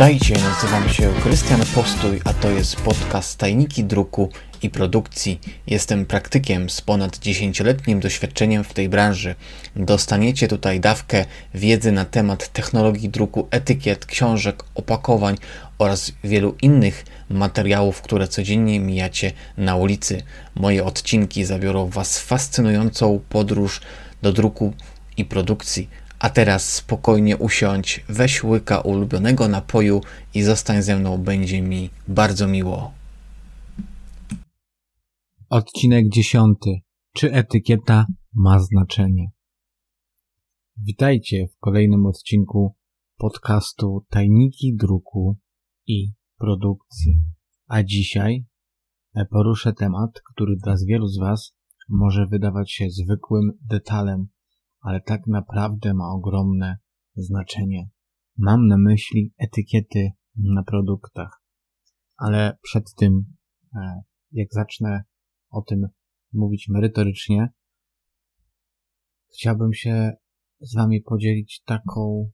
Witajcie, nazywam się Krystian Postój, a to jest podcast Tajniki Druku i Produkcji. Jestem praktykiem z ponad 10-letnim doświadczeniem w tej branży. Dostaniecie tutaj dawkę wiedzy na temat technologii druku, etykiet, książek, opakowań oraz wielu innych materiałów, które codziennie mijacie na ulicy. Moje odcinki zabiorą Was w fascynującą podróż do druku i produkcji. A teraz spokojnie usiądź, weź łyka ulubionego napoju i zostań ze mną, będzie mi bardzo miło. Odcinek dziesiąty. Czy etykieta ma znaczenie? Witajcie w kolejnym odcinku podcastu Tajniki Druku i Produkcji. A dzisiaj poruszę temat, który dla wielu z Was może wydawać się zwykłym detalem, ale tak naprawdę ma ogromne znaczenie. Mam na myśli etykiety na produktach. Ale przed tym, e, jak zacznę o tym mówić merytorycznie, chciałbym się z Wami podzielić taką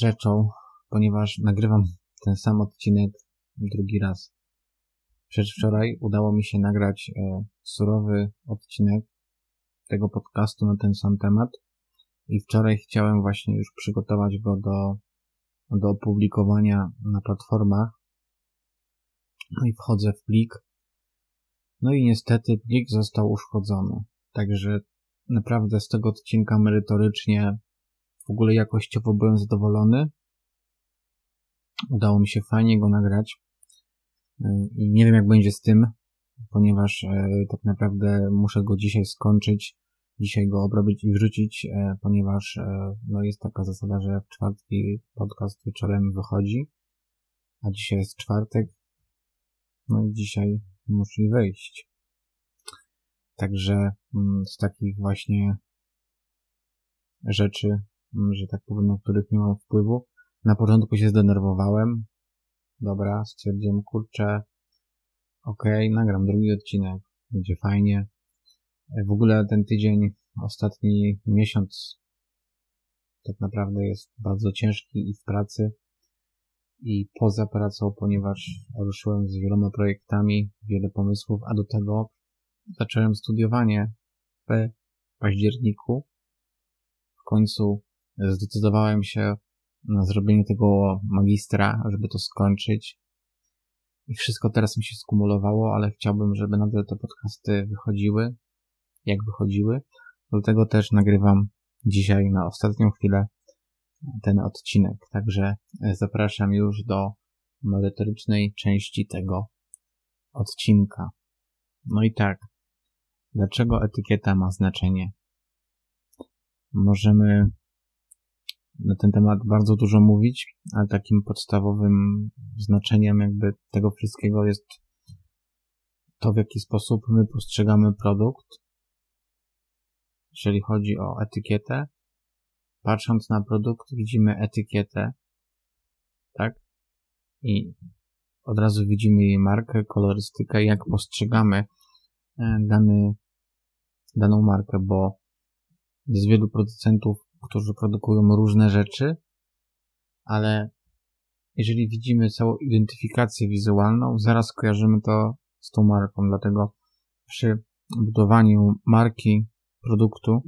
rzeczą, ponieważ nagrywam ten sam odcinek drugi raz. Przedwczoraj udało mi się nagrać e, surowy odcinek tego podcastu na ten sam temat i wczoraj chciałem właśnie już przygotować go do, do opublikowania na platformach. No i wchodzę w plik. No i niestety plik został uszkodzony. Także naprawdę z tego odcinka merytorycznie w ogóle jakościowo byłem zadowolony. Udało mi się fajnie go nagrać. I nie wiem jak będzie z tym, ponieważ e, tak naprawdę muszę go dzisiaj skończyć dzisiaj go obrobić i wrzucić, e, ponieważ e, no jest taka zasada, że w czwartki podcast wieczorem wychodzi, a dzisiaj jest czwartek, no i dzisiaj musi wyjść. Także mm, z takich właśnie rzeczy, mm, że tak powiem, na których nie mam wpływu, na początku się zdenerwowałem. Dobra, stwierdziłem, kurczę, okej, okay, nagram drugi odcinek, będzie fajnie. W ogóle ten tydzień, ostatni miesiąc tak naprawdę jest bardzo ciężki i w pracy i poza pracą, ponieważ ruszyłem z wieloma projektami, wiele pomysłów, a do tego zacząłem studiowanie w październiku. W końcu zdecydowałem się na zrobienie tego magistra, żeby to skończyć. I wszystko teraz mi się skumulowało, ale chciałbym, żeby nadal te podcasty wychodziły, jak wychodziły. Dlatego też nagrywam dzisiaj na ostatnią chwilę ten odcinek. Także zapraszam już do merytorycznej części tego odcinka. No i tak, dlaczego etykieta ma znaczenie? Możemy na ten temat bardzo dużo mówić, ale takim podstawowym znaczeniem jakby tego wszystkiego jest to, w jaki sposób my postrzegamy produkt, jeżeli chodzi o etykietę. Patrząc na produkt, widzimy etykietę, tak? I od razu widzimy jej markę, kolorystykę, jak postrzegamy e, dany, daną markę, bo jest wielu producentów, którzy produkują różne rzeczy, ale jeżeli widzimy całą identyfikację wizualną, zaraz kojarzymy to z tą marką. Dlatego przy budowaniu marki produktu,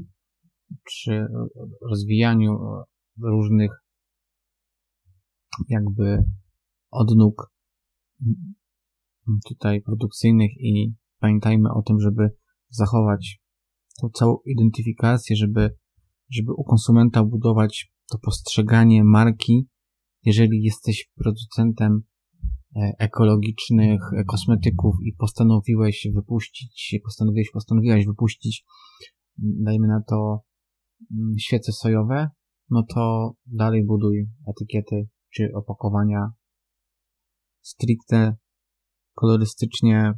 przy rozwijaniu różnych jakby odnóg tutaj produkcyjnych i pamiętajmy o tym, żeby zachować tą całą identyfikację, żeby, żeby u konsumenta budować to postrzeganie marki, jeżeli jesteś producentem e, ekologicznych kosmetyków i postanowiłeś wypuścić, postanowiłeś, postanowiłaś wypuścić dajmy na to mm, świece sojowe, no to dalej buduj etykiety czy opakowania stricte kolorystycznie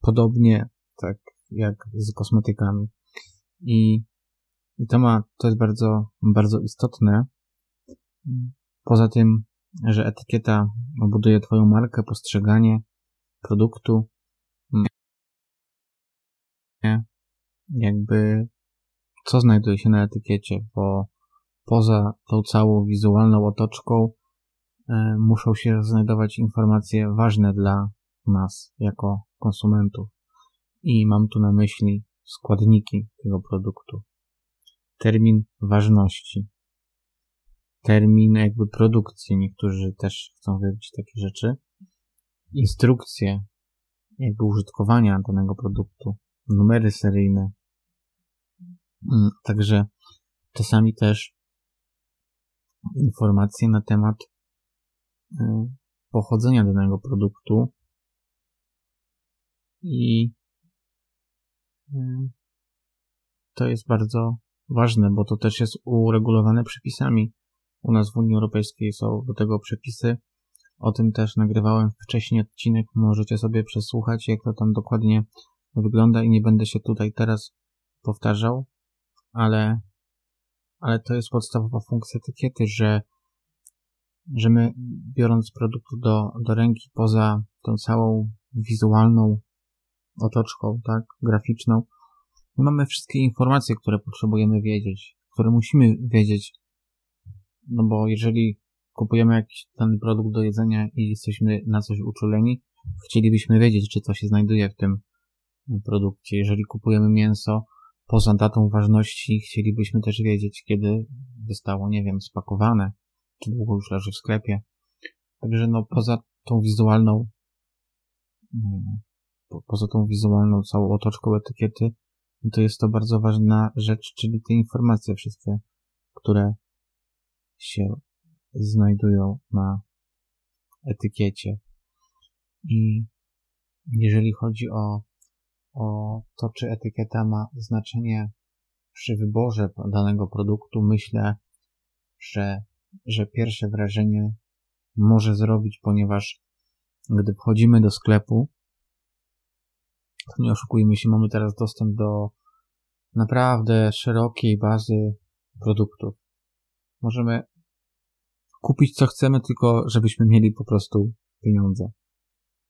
podobnie tak jak z kosmetykami. I, i to ma, to jest bardzo, bardzo istotne. Poza tym, że etykieta buduje Twoją markę, postrzeganie produktu, jakby co znajduje się na etykiecie, bo poza tą całą wizualną otoczką e, muszą się znajdować informacje ważne dla nas jako konsumentów. I mam tu na myśli składniki tego produktu, termin ważności, termin jakby produkcji, niektórzy też chcą wiedzieć takie rzeczy, instrukcje jakby użytkowania danego produktu, numery seryjne, także czasami też informacje na temat y, pochodzenia danego produktu i y, to jest bardzo ważne, bo to też jest uregulowane przepisami. U nas w Unii Europejskiej są do tego przepisy. O tym też nagrywałem wcześniej odcinek. Możecie sobie przesłuchać, jak to tam dokładnie wygląda i nie będę się tutaj teraz powtarzał, ale, ale to jest podstawowa funkcja etykiety, że, że my biorąc produkt do, do ręki poza tą całą wizualną otoczką, tak, graficzną, my mamy wszystkie informacje, które potrzebujemy wiedzieć, które musimy wiedzieć, no bo jeżeli kupujemy jakiś ten produkt do jedzenia i jesteśmy na coś uczuleni, chcielibyśmy wiedzieć, czy to się znajduje w tym produkcie. Jeżeli kupujemy mięso poza datą ważności, chcielibyśmy też wiedzieć, kiedy zostało, nie wiem, spakowane, czy długo już leży w sklepie. Także no poza tą wizualną mm, poza tą wizualną całą otoczką etykiety, no to jest to bardzo ważna rzecz, czyli te informacje wszystkie, które się znajdują na etykiecie. I jeżeli chodzi o, o to, czy etykieta ma znaczenie przy wyborze danego produktu, myślę, że, że pierwsze wrażenie może zrobić, ponieważ gdy wchodzimy do sklepu, nie oszukujmy się, mamy teraz dostęp do naprawdę szerokiej bazy produktów. Możemy kupić co chcemy, tylko żebyśmy mieli po prostu pieniądze.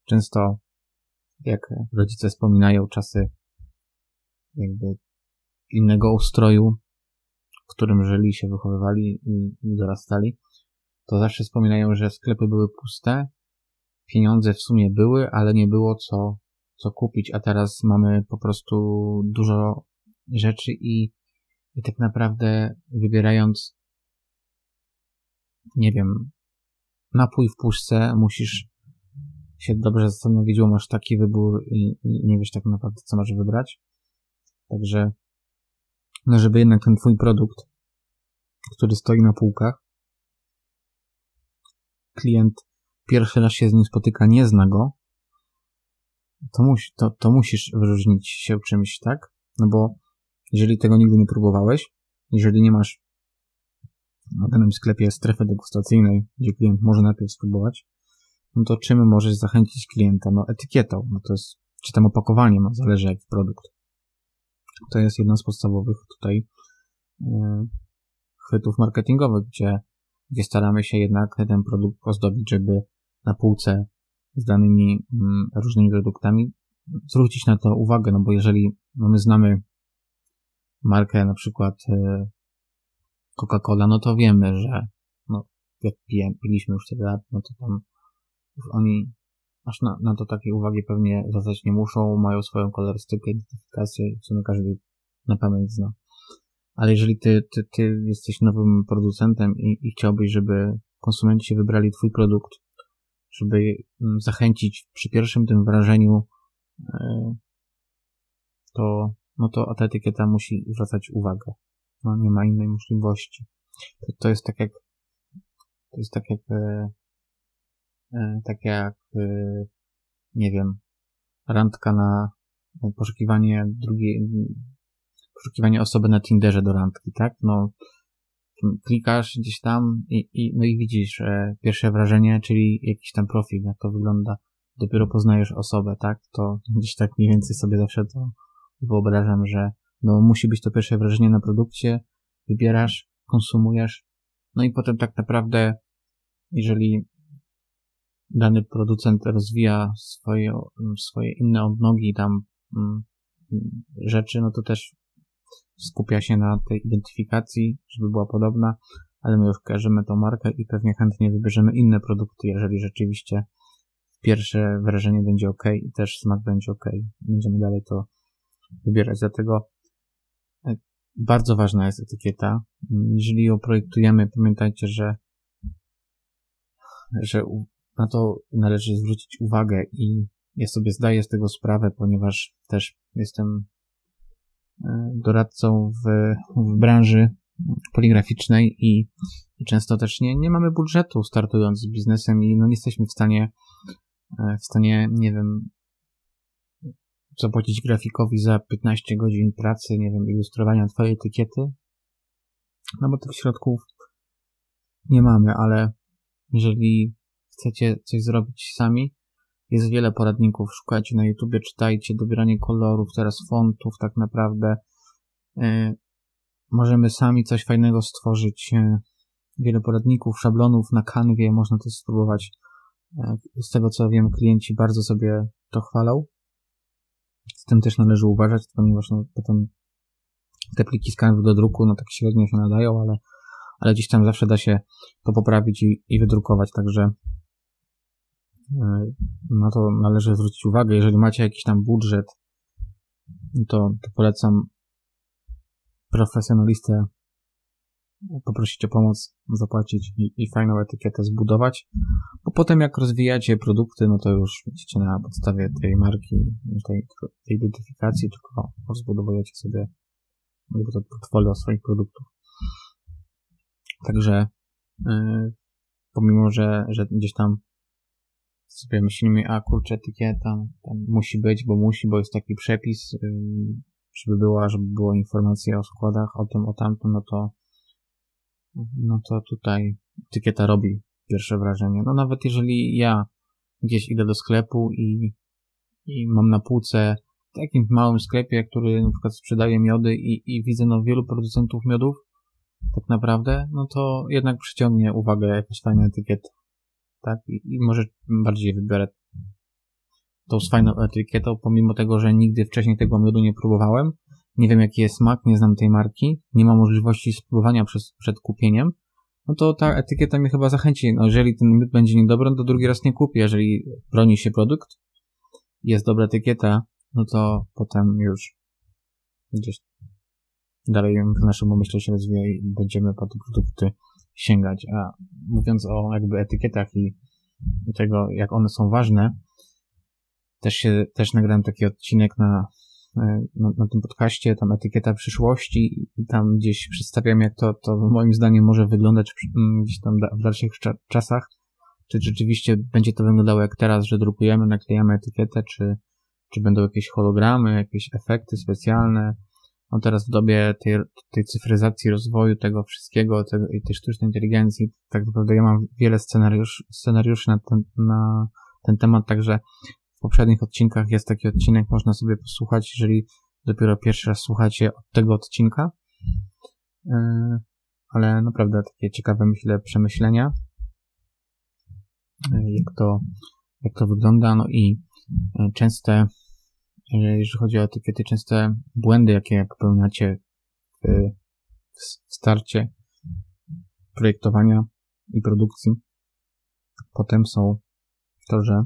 Często, jak rodzice wspominają, czasy jakby innego ustroju, w którym żyli, się wychowywali i, i dorastali, to zawsze wspominają, że sklepy były puste, pieniądze w sumie były, ale nie było co co kupić, a teraz mamy po prostu dużo rzeczy i, i tak naprawdę wybierając, nie wiem, napój w puszce, musisz się dobrze zastanowić, bo masz taki wybór i, i nie wiesz tak naprawdę, co masz wybrać. Także, no żeby jednak ten twój produkt, który stoi na półkach, klient pierwszy raz się z nim spotyka, nie zna go, to, musi, to, to musisz wyróżnić się czymś, tak? No bo jeżeli tego nigdy nie próbowałeś, jeżeli nie masz w danym sklepie strefy degustacyjnej, gdzie klient może najpierw spróbować, no to czym możesz zachęcić klienta? No etykietą, no to jest, czy tam opakowaniem, zależy jaki produkt. To jest jedna z podstawowych tutaj yy, chwytów marketingowych, gdzie, gdzie staramy się jednak ten produkt ozdobić, żeby na półce z danymi mm, różnymi produktami, zwrócić na to uwagę, no bo jeżeli no my znamy markę na przykład e, Coca-Cola, no to wiemy, że no, jak piję, piliśmy już tyle lat, no to tam już oni aż na, na to takie uwagi pewnie zwracać nie muszą, mają swoją kolorystykę, identyfikację, w sumie każdy na pamięć zna. Ale jeżeli ty, ty, ty jesteś nowym producentem i, i chciałbyś, żeby konsumenci wybrali twój produkt żeby mm, zachęcić przy pierwszym tym wrażeniu, e, to, no to ta etykieta musi zwracać uwagę. No, nie ma innej możliwości. To, to jest tak jak, to jest tak jak, e, tak jak, nie wiem, randka na poszukiwanie drugiej, poszukiwanie osoby na Tinderze do randki, tak? No, klikasz gdzieś tam i, i, no i widzisz e, pierwsze wrażenie, czyli jakiś tam profil, jak to wygląda. Dopiero poznajesz osobę, tak? To gdzieś tak mniej więcej sobie zawsze to wyobrażam, że no musi być to pierwsze wrażenie na produkcie, wybierasz, konsumujesz, no i potem tak naprawdę, jeżeli dany producent rozwija swoje, swoje inne odnogi tam mm, rzeczy, no to też skupia się na tej identyfikacji, żeby była podobna, ale my już kojarzymy tą markę i pewnie chętnie wybierzemy inne produkty, jeżeli rzeczywiście pierwsze wrażenie będzie ok i też smak będzie ok. Będziemy dalej to wybierać. Dlatego e, bardzo ważna jest etykieta. Jeżeli ją projektujemy, pamiętajcie, że, że na to należy zwrócić uwagę i ja sobie zdaję z tego sprawę, ponieważ też jestem e, doradcą w, w branży poligraficznej i, i często też nie, nie mamy budżetu startując z biznesem i no nie jesteśmy w stanie e, w stanie, nie wiem, zapłacić grafikowi za 15 godzin pracy, nie wiem, ilustrowania twojej etykiety. No bo tych środków nie mamy, ale jeżeli chcecie coś zrobić sami, jest wiele poradników, szukajcie na YouTubie, czytajcie, dobieranie kolorów, teraz fontów tak naprawdę. E, możemy sami coś fajnego stworzyć. E, wiele poradników, szablonów na kanwie, można to spróbować. E, z tego co wiem, klienci bardzo sobie to chwalą. Z tym też należy uważać, ponieważ no, potem te pliki z kanwy do druku, no tak średnio się nadają, ale, ale gdzieś tam zawsze da się to poprawić i, i wydrukować, także na to należy zwrócić uwagę. Jeżeli macie jakiś tam budżet, to, to polecam profesjonalistę poprosić o pomoc, zapłacić i, i, fajną etykietę zbudować, bo potem jak rozwijacie produkty, no to już widzicie na podstawie tej marki, tej, tej identyfikacji, tylko rozbudowujecie sobie jakby to portfolio swoich produktów. Także yy, pomimo, że, że gdzieś tam sobie myślimy, a kurczę, etykieta tam musi być, bo musi, bo jest taki przepis, żeby była, żeby było informacja o składach, o tym, o tamtym, no to no to tutaj etykieta robi pierwsze wrażenie. No nawet jeżeli ja gdzieś idę do sklepu i, i mam na półce w takim małym sklepie, który na przykład sprzedaje miody i, i widzę no wielu producentów miodów, tak naprawdę, no to jednak przyciągnie uwagę jakaś fajna etykieta tak? I, i może bardziej wybiorę tą z fajną etykietą, pomimo tego, że nigdy wcześniej tego miodu nie próbowałem. Nie wiem, jaki jest smak, nie znam tej marki, nie ma możliwości spróbowania przez, przed kupieniem, no to ta etykieta mnie chyba zachęci. No, jeżeli ten miód będzie niedobry, no to drugi raz nie kupię. Jeżeli broni się produkt, jest dobra etykieta, no to potem już gdzieś dalej w naszym umyśle się rozwija i będziemy po te produkty sięgać. A mówiąc o jakby etykietach i, i tego, jak one są ważne, też się, też nagrałem taki odcinek na, e, na, na tym podcaście, tam etykieta przyszłości i tam gdzieś przedstawiam, jak to, to moim zdaniem może wyglądać gdzieś tam w dalszych czasach. Czy rzeczywiście będzie to wyglądało jak teraz, że drukujemy, naklejamy etykietę, czy, czy będą jakieś hologramy, jakieś efekty specjalne, no teraz w dobie tej, tej cyfryzacji, rozwoju tego wszystkiego, i tej sztucznej inteligencji, tak naprawdę ja mam wiele scenariusz, scenariuszy na ten, na ten temat, także w poprzednich odcinkach jest taki odcinek, można sobie posłuchać, jeżeli dopiero pierwszy raz słuchacie od tego odcinka. Yy, ale naprawdę takie ciekawe, myślę, przemyślenia, yy, jak to, jak to wygląda, no i yy, częste E, jeżeli chodzi o etykiety, częste błędy, jakie popełniacie w, w starcie projektowania i produkcji, potem są to, że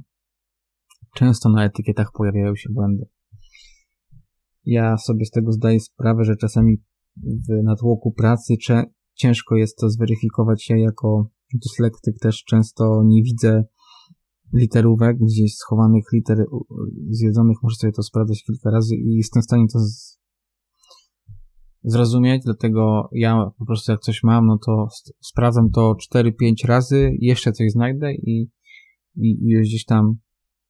często na etykietach pojawiają się błędy. Ja sobie z tego zdaję sprawę, że czasami w natłoku pracy ciężko jest to zweryfikować. Ja jako dyslektyk też często nie widzę literówek, gdzieś schowanych liter zjedzonych, muszę sobie to sprawdzać kilka razy i jestem w stanie to z... zrozumieć, dlatego ja po prostu jak coś mam, no to sprawdzam to 4-5 razy, jeszcze coś znajdę i, i, i już gdzieś tam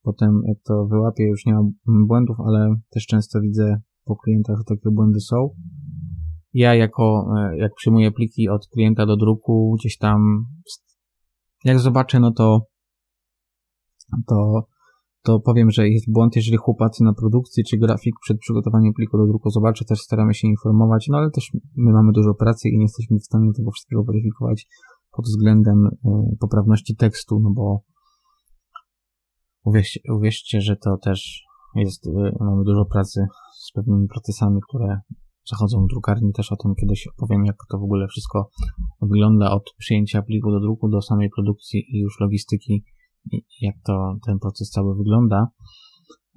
potem jak to wyłapię, już nie mam błędów, ale też często widzę po klientach, że takie błędy są. Ja jako, e, jak przyjmuję pliki od klienta do druku, gdzieś tam jak zobaczę, no to to, to powiem, że jest błąd, jeżeli chłopacy na produkcji czy grafik przed przygotowaniem pliku do druku zobaczy, też staramy się informować, no ale też my mamy dużo pracy i nie jesteśmy w stanie tego wszystkiego weryfikować pod względem y, poprawności tekstu, no bo uwierzcie, uwierzcie że to też jest, y, mamy dużo pracy z pewnymi procesami, które zachodzą w drukarni, też o tym kiedyś opowiem, jak to w ogóle wszystko wygląda od przyjęcia pliku do druku, do samej produkcji i już logistyki, jak to ten proces cały wygląda,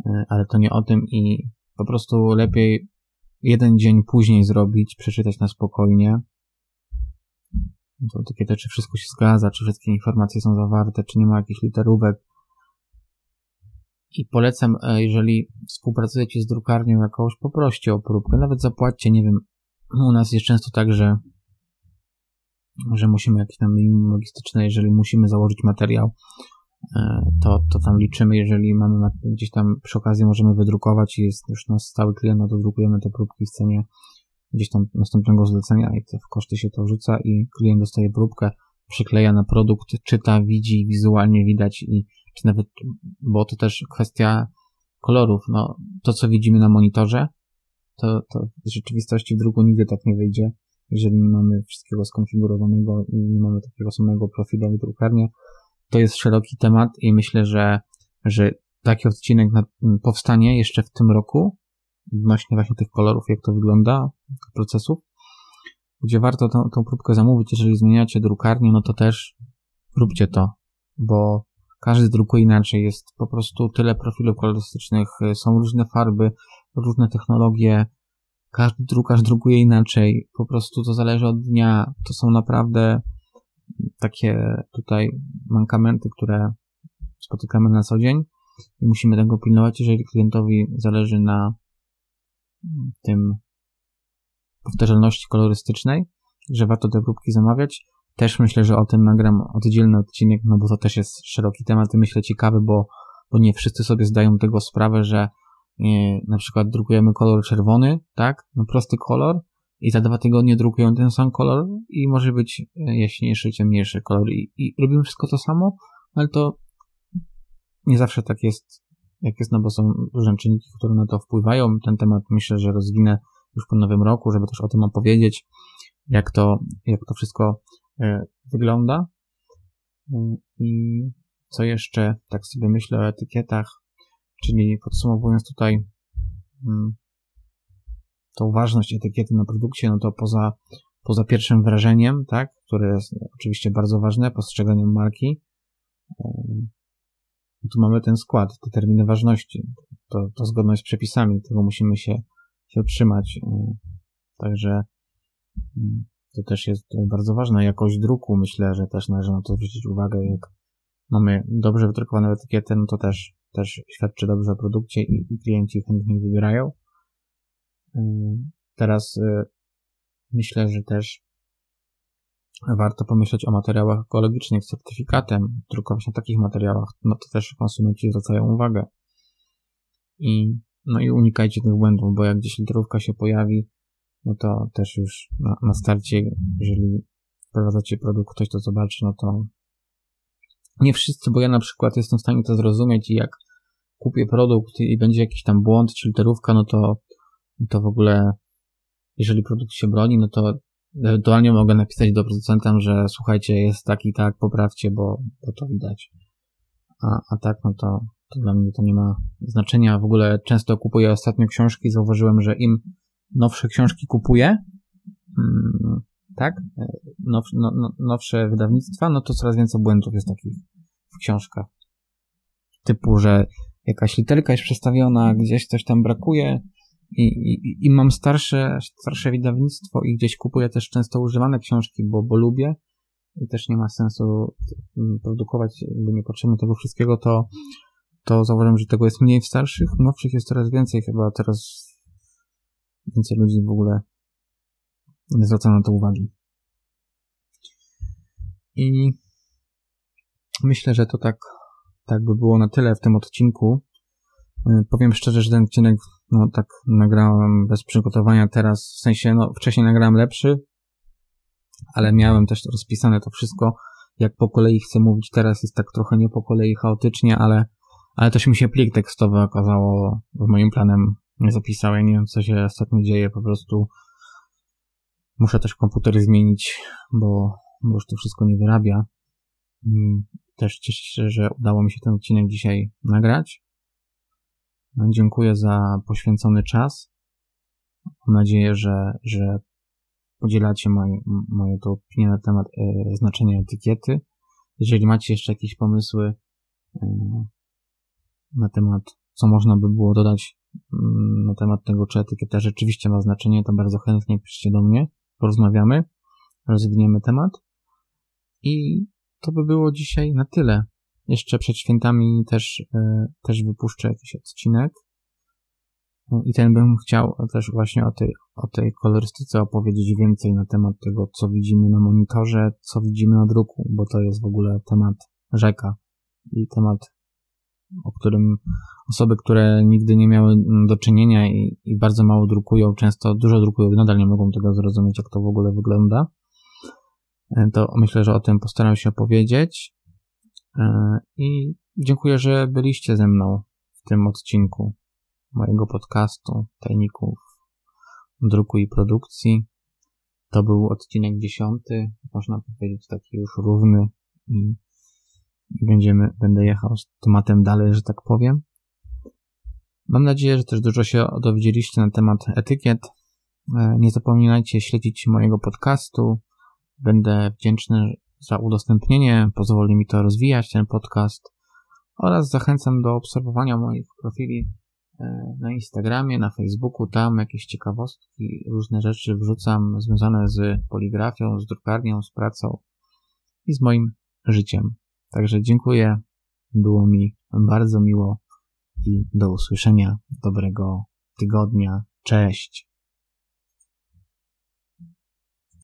e, ale to nie o tym i po prostu lepiej jeden dzień później zrobić, przeczytać na spokojnie, to takie czy wszystko się zgadza, czy wszystkie informacje są zawarte, czy nie ma jakichś literówek, i polecam, e, jeżeli współpracujecie z drukarnią jakąś, poproście o próbkę, nawet zapłaćcie, nie wiem, u nas jest często tak, że że musimy jakieś tam minimum logistyczne, jeżeli musimy założyć materiał, to, to tam liczymy, jeżeli mamy gdzieś tam przy okazji możemy wydrukować i jest już nasz stały klient, no to drukujemy te próbki w cenie gdzieś tam następnego zlecenia i w koszty się to wrzuca i klient dostaje próbkę, przykleja na produkt, czyta, widzi, wizualnie widać i czy nawet, bo to też kwestia kolorów. No, to co widzimy na monitorze, to, to w rzeczywistości w druku nigdy tak nie wyjdzie, jeżeli nie mamy wszystkiego skonfigurowanego i nie mamy takiego samego profilu w drukarni. To jest szeroki temat i myślę, że, że taki odcinek powstanie jeszcze w tym roku odnośnie właśnie tych kolorów, jak to wygląda, procesów, gdzie warto tą, tą próbkę zamówić. Jeżeli zmieniacie drukarnię, no to też róbcie to, bo każdy drukuje inaczej, jest po prostu tyle profilów kolorystycznych, y, są różne farby, różne technologie, każdy drukarz drukuje inaczej, po prostu to zależy od dnia, to są naprawdę takie tutaj mankamenty, które spotykamy na co dzień i musimy tego pilnować, jeżeli klientowi zależy na tym powtarzalności kolorystycznej, że warto te próbki zamawiać, też myślę, że o tym nagram oddzielny odcinek, no bo to też jest szeroki temat i myślę ciekawy, bo, bo nie wszyscy sobie zdają tego sprawę, że e, na przykład drukujemy kolor czerwony, tak, no prosty kolor i za dwa tygodnie drukują ten sam kolor i może być e, jaśniejszy, ciemniejszy kolor i, i robimy wszystko to samo, ale to nie zawsze tak jest, jak jest, no bo są różne czynniki, które na to wpływają. Ten temat myślę, że rozwinę już po nowym roku, żeby też o tym opowiedzieć, jak to, jak to wszystko E, wygląda. E, I co jeszcze, tak sobie myślę o etykietach, czyli podsumowując tutaj mm, tą ważność etykiety na produkcie, no to poza, poza pierwszym wrażeniem, tak, które jest oczywiście bardzo ważne, postrzeganiem marki, tu mamy ten skład, te terminy ważności, to, to zgodność z przepisami, tego musimy się, się trzymać. Także to też jest bardzo ważne. Jakość druku, myślę, że też należy na to zwrócić uwagę. Jak mamy dobrze wydrukowaną etykietę, no to też, też świadczy dobrze o produkcie i, i klienci chętnie wybierają. Teraz y, myślę, że też warto pomyśleć o materiałach ekologicznych z certyfikatem, drukować na takich materiałach, no to też konsumenci zwracają uwagę. I, no i unikajcie tych błędów, bo jak gdzieś literówka się pojawi, no to też już na, na starcie, jeżeli wprowadzacie produkt, ktoś to zobaczy, no to nie wszyscy, bo ja na przykład jestem w stanie to zrozumieć i jak kupię produkt i będzie jakiś tam błąd czy literówka, no to, to w ogóle jeżeli produkt się broni, no to ewentualnie mogę napisać do producenta, że słuchajcie, jest tak i tak, poprawcie, bo, bo to widać. A, a tak, no to, to dla mnie to nie ma znaczenia. W ogóle często kupuję ostatnio książki zauważyłem, że im nowsze książki kupuję, mm, tak, now, no, no, nowsze wydawnictwa, no to coraz więcej błędów jest takich w książkach. Typu, że jakaś literka jest przestawiona, gdzieś coś tam brakuje i, i, i mam starsze, starsze wydawnictwo i gdzieś kupuję też często używane książki, bo, bo lubię i też nie ma sensu mm, produkować, jakby nie patrzymy tego wszystkiego, to, to zauważyłem, że tego jest mniej w starszych, nowszych jest coraz więcej, chyba teraz Więcej ludzi w ogóle nie zwraca na to uwagi. I myślę, że to tak, tak by było na tyle w tym odcinku. Y, powiem szczerze, że ten odcinek, no tak nagrałem bez przygotowania teraz, w sensie, no wcześniej nagrałem lepszy, ale miałem też rozpisane to wszystko, jak po kolei chcę mówić. Teraz jest tak trochę nie po kolei chaotycznie, ale, ale też mi się plik tekstowy okazało moim planem nie zapisałem, nie wiem co się ostatnio dzieje, po prostu muszę też komputer zmienić, bo, bo już to wszystko nie wyrabia. Mm, też cieszę się, że udało mi się ten odcinek dzisiaj nagrać. Dziękuję za poświęcony czas. Mam nadzieję, że, że podzielacie moje, moje to opinie na temat e, znaczenia etykiety. Jeżeli macie jeszcze jakieś pomysły e, na temat, co można by było dodać mm, na temat tego, czy etykieta rzeczywiście ma znaczenie, to bardzo chętnie piszcie do mnie, porozmawiamy, rozwiniemy temat. I to by było dzisiaj na tyle. Jeszcze przed świętami też, e, też wypuszczę jakiś odcinek. I ten bym chciał też właśnie o tej, o tej kolorystyce opowiedzieć więcej na temat tego, co widzimy na monitorze, co widzimy na druku, bo to jest w ogóle temat rzeka i temat, o którym osoby, które nigdy nie miały do czynienia i, i bardzo mało drukują, często dużo drukują, nadal nie mogą tego zrozumieć, jak to w ogóle wygląda. E, to myślę, że o tym postaram się opowiedzieć. E, I dziękuję, że byliście ze mną w tym odcinku mojego podcastu Tajników Druku i Produkcji. To był odcinek dziesiąty, można powiedzieć taki już równy i będziemy, będę jechał z tematem dalej, że tak powiem. Mam nadzieję, że też dużo się dowiedzieliście na temat etykiet. E, nie zapominajcie śledzić mojego podcastu. Będę wdzięczny za udostępnienie, pozwoli mi to rozwijać ten podcast oraz zachęcam do obserwowania moich profili E, na Instagramie, na Facebooku, tam jakieś ciekawostki, różne rzeczy wrzucam związane z poligrafią, z drukarnią, z pracą i z moim życiem. Także dziękuję, było mi bardzo miło i do usłyszenia. Dobrego tygodnia. Cześć.